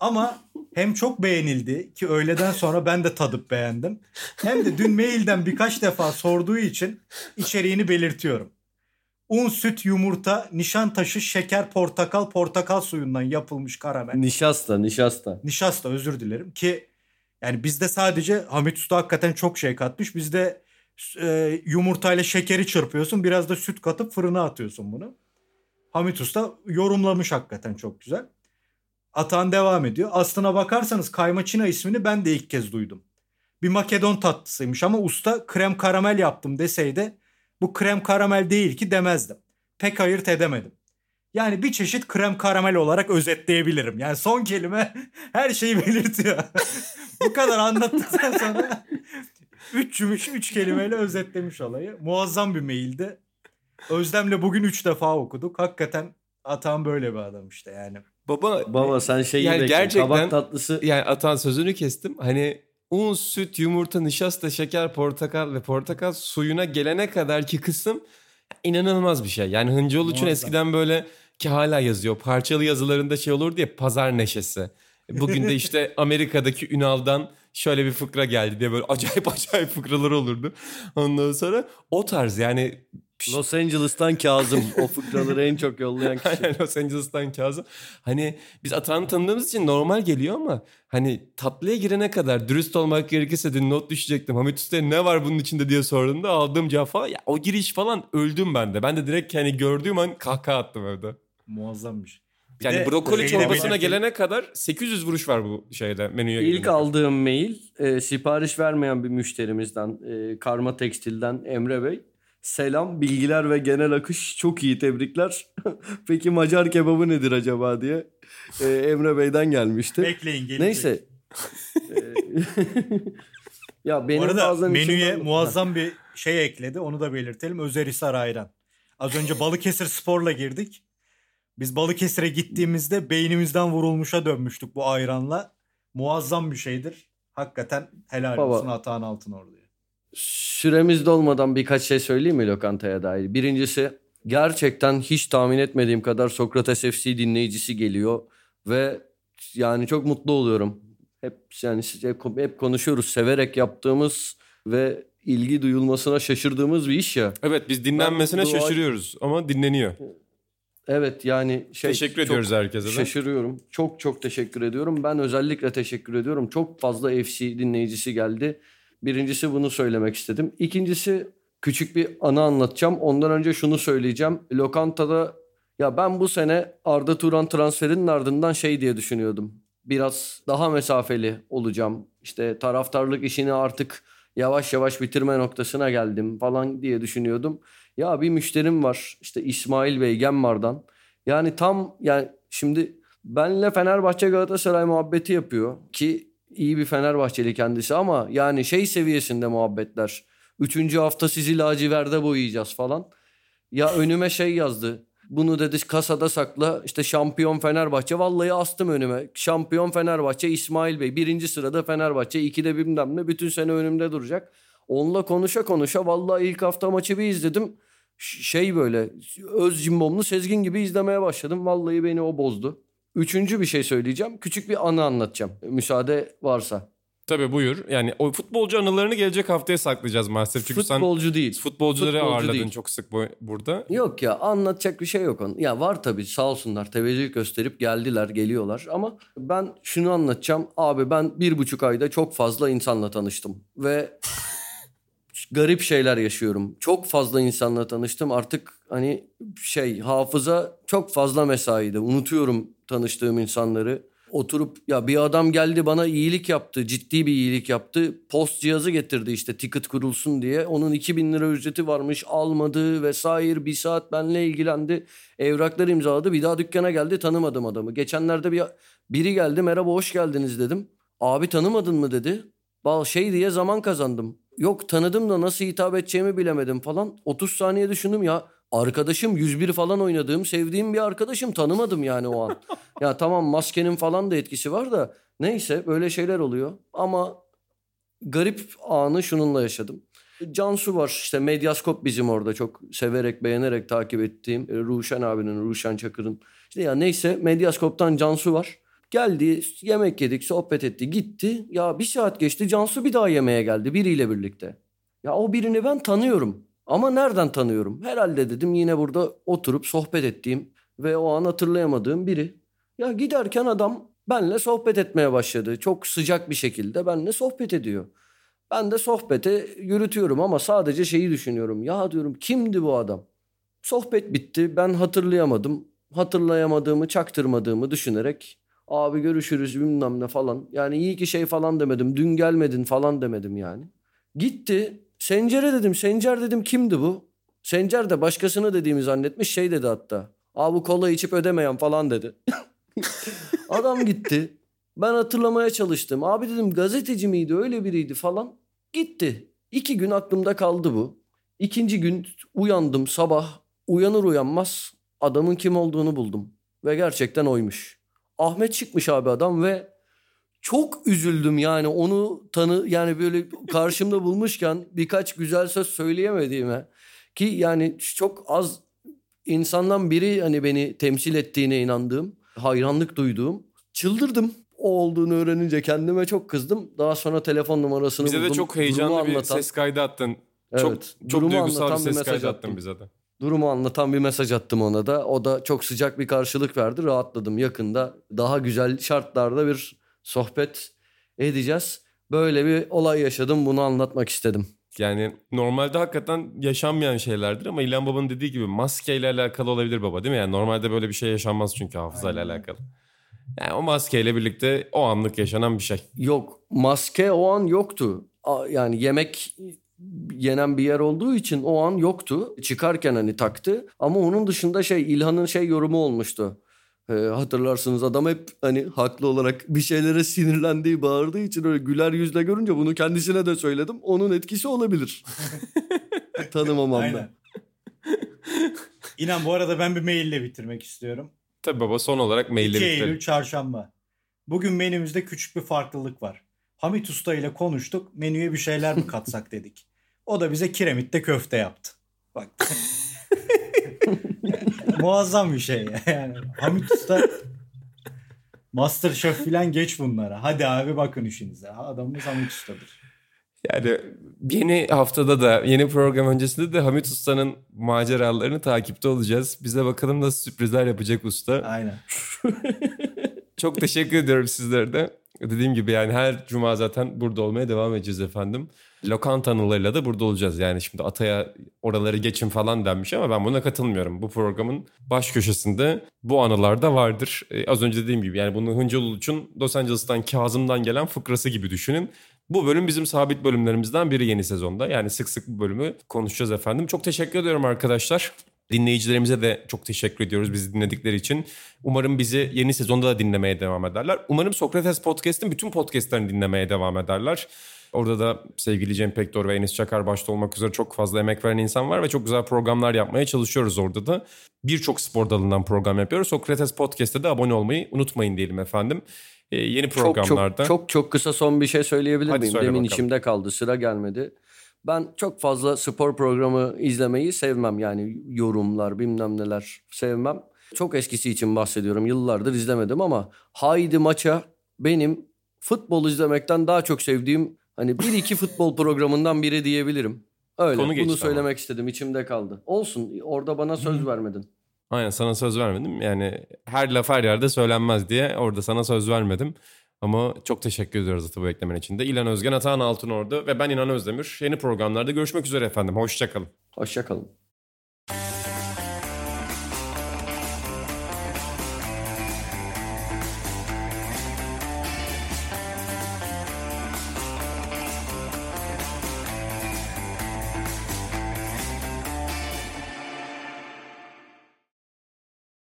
Ama hem çok beğenildi ki öğleden sonra ben de tadıp beğendim. Hem de dün mailden birkaç defa sorduğu için içeriğini belirtiyorum. Un, süt, yumurta, nişantaşı, şeker, portakal, portakal suyundan yapılmış karamel. Nişasta, nişasta. Nişasta özür dilerim ki yani bizde sadece Hamit Usta hakikaten çok şey katmış. Bizde e, yumurtayla şekeri çırpıyorsun. Biraz da süt katıp fırına atıyorsun bunu. Hamit Usta yorumlamış hakikaten çok güzel. Atan devam ediyor. Aslına bakarsanız kaymaçina ismini ben de ilk kez duydum. Bir Makedon tatlısıymış ama usta krem karamel yaptım deseydi bu krem karamel değil ki demezdim. Pek ayırt edemedim. Yani bir çeşit krem karamel olarak özetleyebilirim. Yani son kelime her şeyi belirtiyor. Bu kadar anlattıktan sonra üç cümle, üç kelimeyle özetlemiş olayı. Muazzam bir maildi. Özlem'le bugün üç defa okuduk. Hakikaten Atan böyle bir adam işte yani. Baba, Baba sen şeyi Yani bekle. gerçekten- Kabak tatlısı. yani atan sözünü kestim. Hani un, süt, yumurta, nişasta, şeker, portakal ve portakal suyuna gelene kadar ki kısım inanılmaz bir şey. Yani Hıncı Uluç'un Muazzam. eskiden böyle ki hala yazıyor. Parçalı yazılarında şey olurdu ya pazar neşesi. Bugün de işte Amerika'daki Ünal'dan şöyle bir fıkra geldi diye böyle acayip acayip fıkralar olurdu. Ondan sonra o tarz yani Los Angeles'tan Kazım. o fıkraları en çok yollayan kişi. Aynen Los Angeles'tan Kazım. Hani biz Atan'ı tanıdığımız için normal geliyor ama hani tatlıya girene kadar dürüst olmak gerekirse dün not düşecektim. Hamit Usta'ya ne var bunun içinde diye sorduğumda aldığım cevap falan ya o giriş falan öldüm ben de. Ben de direkt hani gördüğüm an kahkaha attım evde. Muazzammış. Bir Yani de brokoli de çorbasına gelene kadar 800 vuruş var bu şeyde menüye. İlk aldığım mail e, sipariş vermeyen bir müşterimizden e, Karma Tekstil'den Emre Bey. Selam, bilgiler ve genel akış çok iyi tebrikler. Peki Macar kebabı nedir acaba diye e, Emre Bey'den gelmişti. Bekleyin gelecek. Neyse. E, ya benim Bu arada bazen menüye içimden- muazzam bir şey ekledi. Onu da belirtelim. Özerhisar ayran. Az önce Balıkesir Spor'la girdik. Biz Balıkesir'e gittiğimizde beynimizden vurulmuşa dönmüştük bu ayranla. Muazzam bir şeydir. Hakikaten helal Baba. olsun Atahan Altınordu'ya. Süremiz dolmadan birkaç şey söyleyeyim mi lokantaya dair? Birincisi gerçekten hiç tahmin etmediğim kadar Sokrates FC dinleyicisi geliyor ve yani çok mutlu oluyorum. Hep yani hep, hep konuşuyoruz severek yaptığımız ve ilgi duyulmasına şaşırdığımız bir iş ya. Evet biz dinlenmesine Ben şaşırıyoruz ama dinleniyor. Evet yani şey Teşekkür ediyoruz herkese de. Şaşırıyorum. Çok çok teşekkür ediyorum. Ben özellikle teşekkür ediyorum. Çok fazla FC dinleyicisi geldi. Birincisi bunu söylemek istedim. İkincisi küçük bir anı anlatacağım. Ondan önce şunu söyleyeceğim. Lokantada ya ben bu sene Arda Turan transferinin ardından şey diye düşünüyordum. Biraz daha mesafeli olacağım. İşte taraftarlık işini artık yavaş yavaş bitirme noktasına geldim falan diye düşünüyordum. Ya bir müşterim var işte İsmail Bey Gemmar'dan. Yani tam yani şimdi benle Fenerbahçe Galatasaray muhabbeti yapıyor ki iyi bir Fenerbahçeli kendisi ama yani şey seviyesinde muhabbetler. Üçüncü hafta sizi laciverde boyayacağız falan. Ya önüme şey yazdı. Bunu dedi kasada sakla işte şampiyon Fenerbahçe. Vallahi astım önüme. Şampiyon Fenerbahçe İsmail Bey. Birinci sırada Fenerbahçe. ikide bilmem ne. Bütün sene önümde duracak. Onunla konuşa konuşa vallahi ilk hafta maçı bir izledim. Şey böyle öz cimbomlu Sezgin gibi izlemeye başladım. Vallahi beni o bozdu. Üçüncü bir şey söyleyeceğim. Küçük bir anı anlatacağım. Müsaade varsa. Tabii buyur. Yani o futbolcu anılarını gelecek haftaya saklayacağız maalesef. Çünkü Futbolcu sen değil. futbolcuları Futbolcu ağırladın değil. çok sık bu, burada. Yok ya anlatacak bir şey yok onun. Ya var tabii sağ olsunlar teveccüh gösterip geldiler geliyorlar ama ben şunu anlatacağım. Abi ben bir buçuk ayda çok fazla insanla tanıştım ve garip şeyler yaşıyorum. Çok fazla insanla tanıştım artık hani şey hafıza çok fazla mesaide unutuyorum tanıştığım insanları. Oturup ya bir adam geldi bana iyilik yaptı. Ciddi bir iyilik yaptı. Post cihazı getirdi işte ticket kurulsun diye. Onun 2000 lira ücreti varmış almadı vesaire. Bir saat benimle ilgilendi. Evrakları imzaladı. Bir daha dükkana geldi tanımadım adamı. Geçenlerde bir biri geldi merhaba hoş geldiniz dedim. Abi tanımadın mı dedi. Bal şey diye zaman kazandım. Yok tanıdım da nasıl hitap edeceğimi bilemedim falan. 30 saniye düşündüm ya. Arkadaşım 101 falan oynadığım, sevdiğim bir arkadaşım tanımadım yani o an. ya tamam maskenin falan da etkisi var da neyse böyle şeyler oluyor. Ama garip anı şununla yaşadım. Cansu var işte Medyaskop bizim orada çok severek beğenerek takip ettiğim e, Ruşen abinin Ruşen Çakır'ın. İşte ya neyse Medyaskop'tan Cansu var. Geldi yemek yedik sohbet etti gitti. Ya bir saat geçti Cansu bir daha yemeğe geldi biriyle birlikte. Ya o birini ben tanıyorum. Ama nereden tanıyorum? Herhalde dedim yine burada oturup sohbet ettiğim ve o an hatırlayamadığım biri. Ya giderken adam benle sohbet etmeye başladı. Çok sıcak bir şekilde benle sohbet ediyor. Ben de sohbete yürütüyorum ama sadece şeyi düşünüyorum. Ya diyorum kimdi bu adam? Sohbet bitti. Ben hatırlayamadım. Hatırlayamadığımı, çaktırmadığımı düşünerek abi görüşürüz bilmem ne falan. Yani iyi ki şey falan demedim. Dün gelmedin falan demedim yani. Gitti. Sencer'e dedim. Sencer dedim kimdi bu? Sencer de başkasını dediğimi zannetmiş şey dedi hatta. Abi kola içip ödemeyen falan dedi. Adam gitti. Ben hatırlamaya çalıştım. Abi dedim gazeteci miydi öyle biriydi falan. Gitti. İki gün aklımda kaldı bu. İkinci gün uyandım sabah. Uyanır uyanmaz adamın kim olduğunu buldum. Ve gerçekten oymuş. Ahmet çıkmış abi adam ve çok üzüldüm yani onu tanı yani böyle karşımda bulmuşken birkaç güzel söz söyleyemediğime ki yani çok az insandan biri hani beni temsil ettiğine inandığım, hayranlık duyduğum. Çıldırdım. O olduğunu öğrenince kendime çok kızdım. Daha sonra telefon numarasını Bize buldum. de çok Durumu heyecanlı bir anlatan- ses kaydı attın. Evet, Çok çok durumu duygusal bir ses kaydı attım. attın bize de. Durumu anlatan bir mesaj attım ona da. O da çok sıcak bir karşılık verdi. Rahatladım. Yakında daha güzel şartlarda bir sohbet edeceğiz. Böyle bir olay yaşadım. Bunu anlatmak istedim. Yani normalde hakikaten yaşanmayan şeylerdir ama İlhan Baba'nın dediği gibi maskeyle alakalı olabilir baba değil mi? Yani normalde böyle bir şey yaşanmaz çünkü hafızayla Aynen. alakalı. Yani o maskeyle birlikte o anlık yaşanan bir şey. Yok maske o an yoktu. Yani yemek yenen bir yer olduğu için o an yoktu. Çıkarken hani taktı. Ama onun dışında şey İlhan'ın şey yorumu olmuştu. Ee, hatırlarsınız adam hep hani haklı olarak bir şeylere sinirlendiği, bağırdığı için öyle güler yüzle görünce bunu kendisine de söyledim. Onun etkisi olabilir. Tanımamam Aynen. ben. İnan bu arada ben bir maille bitirmek istiyorum. Tabii baba son olarak 2 mailleri Eylül bitirelim. çarşamba. Bugün menümüzde küçük bir farklılık var. Hamit Usta ile konuştuk. Menüye bir şeyler mi katsak dedik. O da bize kiremitte köfte yaptı. Bak. Muazzam bir şey yani. Hamit Usta Masterchef falan geç bunlara. Hadi abi bakın işinize. Adamımız Hamit Usta'dır. Yani yeni haftada da yeni program öncesinde de Hamit Usta'nın maceralarını takipte olacağız. Bize bakalım nasıl sürprizler yapacak usta. Aynen. Çok teşekkür ediyorum sizlere de. Dediğim gibi yani her cuma zaten burada olmaya devam edeceğiz efendim. Lokanta anılarıyla da burada olacağız. Yani şimdi Atay'a oraları geçin falan denmiş ama ben buna katılmıyorum. Bu programın baş köşesinde bu anılar da vardır. Ee, az önce dediğim gibi yani bunu Hıncal Uluç'un Los Angeles'tan Kazım'dan gelen fıkrası gibi düşünün. Bu bölüm bizim sabit bölümlerimizden biri yeni sezonda. Yani sık sık bu bölümü konuşacağız efendim. Çok teşekkür ediyorum arkadaşlar. Dinleyicilerimize de çok teşekkür ediyoruz bizi dinledikleri için. Umarım bizi yeni sezonda da dinlemeye devam ederler. Umarım Sokrates Podcast'in bütün podcastlerini dinlemeye devam ederler. Orada da sevgili Cem Pektor ve Enis Çakar başta olmak üzere çok fazla emek veren insan var ve çok güzel programlar yapmaya çalışıyoruz orada da. Birçok spor dalından program yapıyoruz. Sokrates Podcast'te de abone olmayı unutmayın diyelim efendim. Ee, yeni programlarda. Çok, çok çok çok kısa son bir şey söyleyebilir Hadi miyim? söyle Demin bakalım. içimde kaldı sıra gelmedi. Ben çok fazla spor programı izlemeyi sevmem. Yani yorumlar bilmem neler sevmem. Çok eskisi için bahsediyorum. Yıllardır izlemedim ama Haydi Maça benim futbol izlemekten daha çok sevdiğim hani bir iki futbol programından biri diyebilirim. Öyle. Konu Bunu geçti ama. söylemek istedim. içimde kaldı. Olsun. Orada bana söz vermedin. Aynen sana söz vermedim. Yani her laf her yerde söylenmez diye orada sana söz vermedim. Ama çok teşekkür ediyoruz Atı bu eklemen için de. İlan Özgen, Atahan Altınordu ve ben İnan Özdemir. Yeni programlarda görüşmek üzere efendim. Hoşçakalın. Hoşçakalın.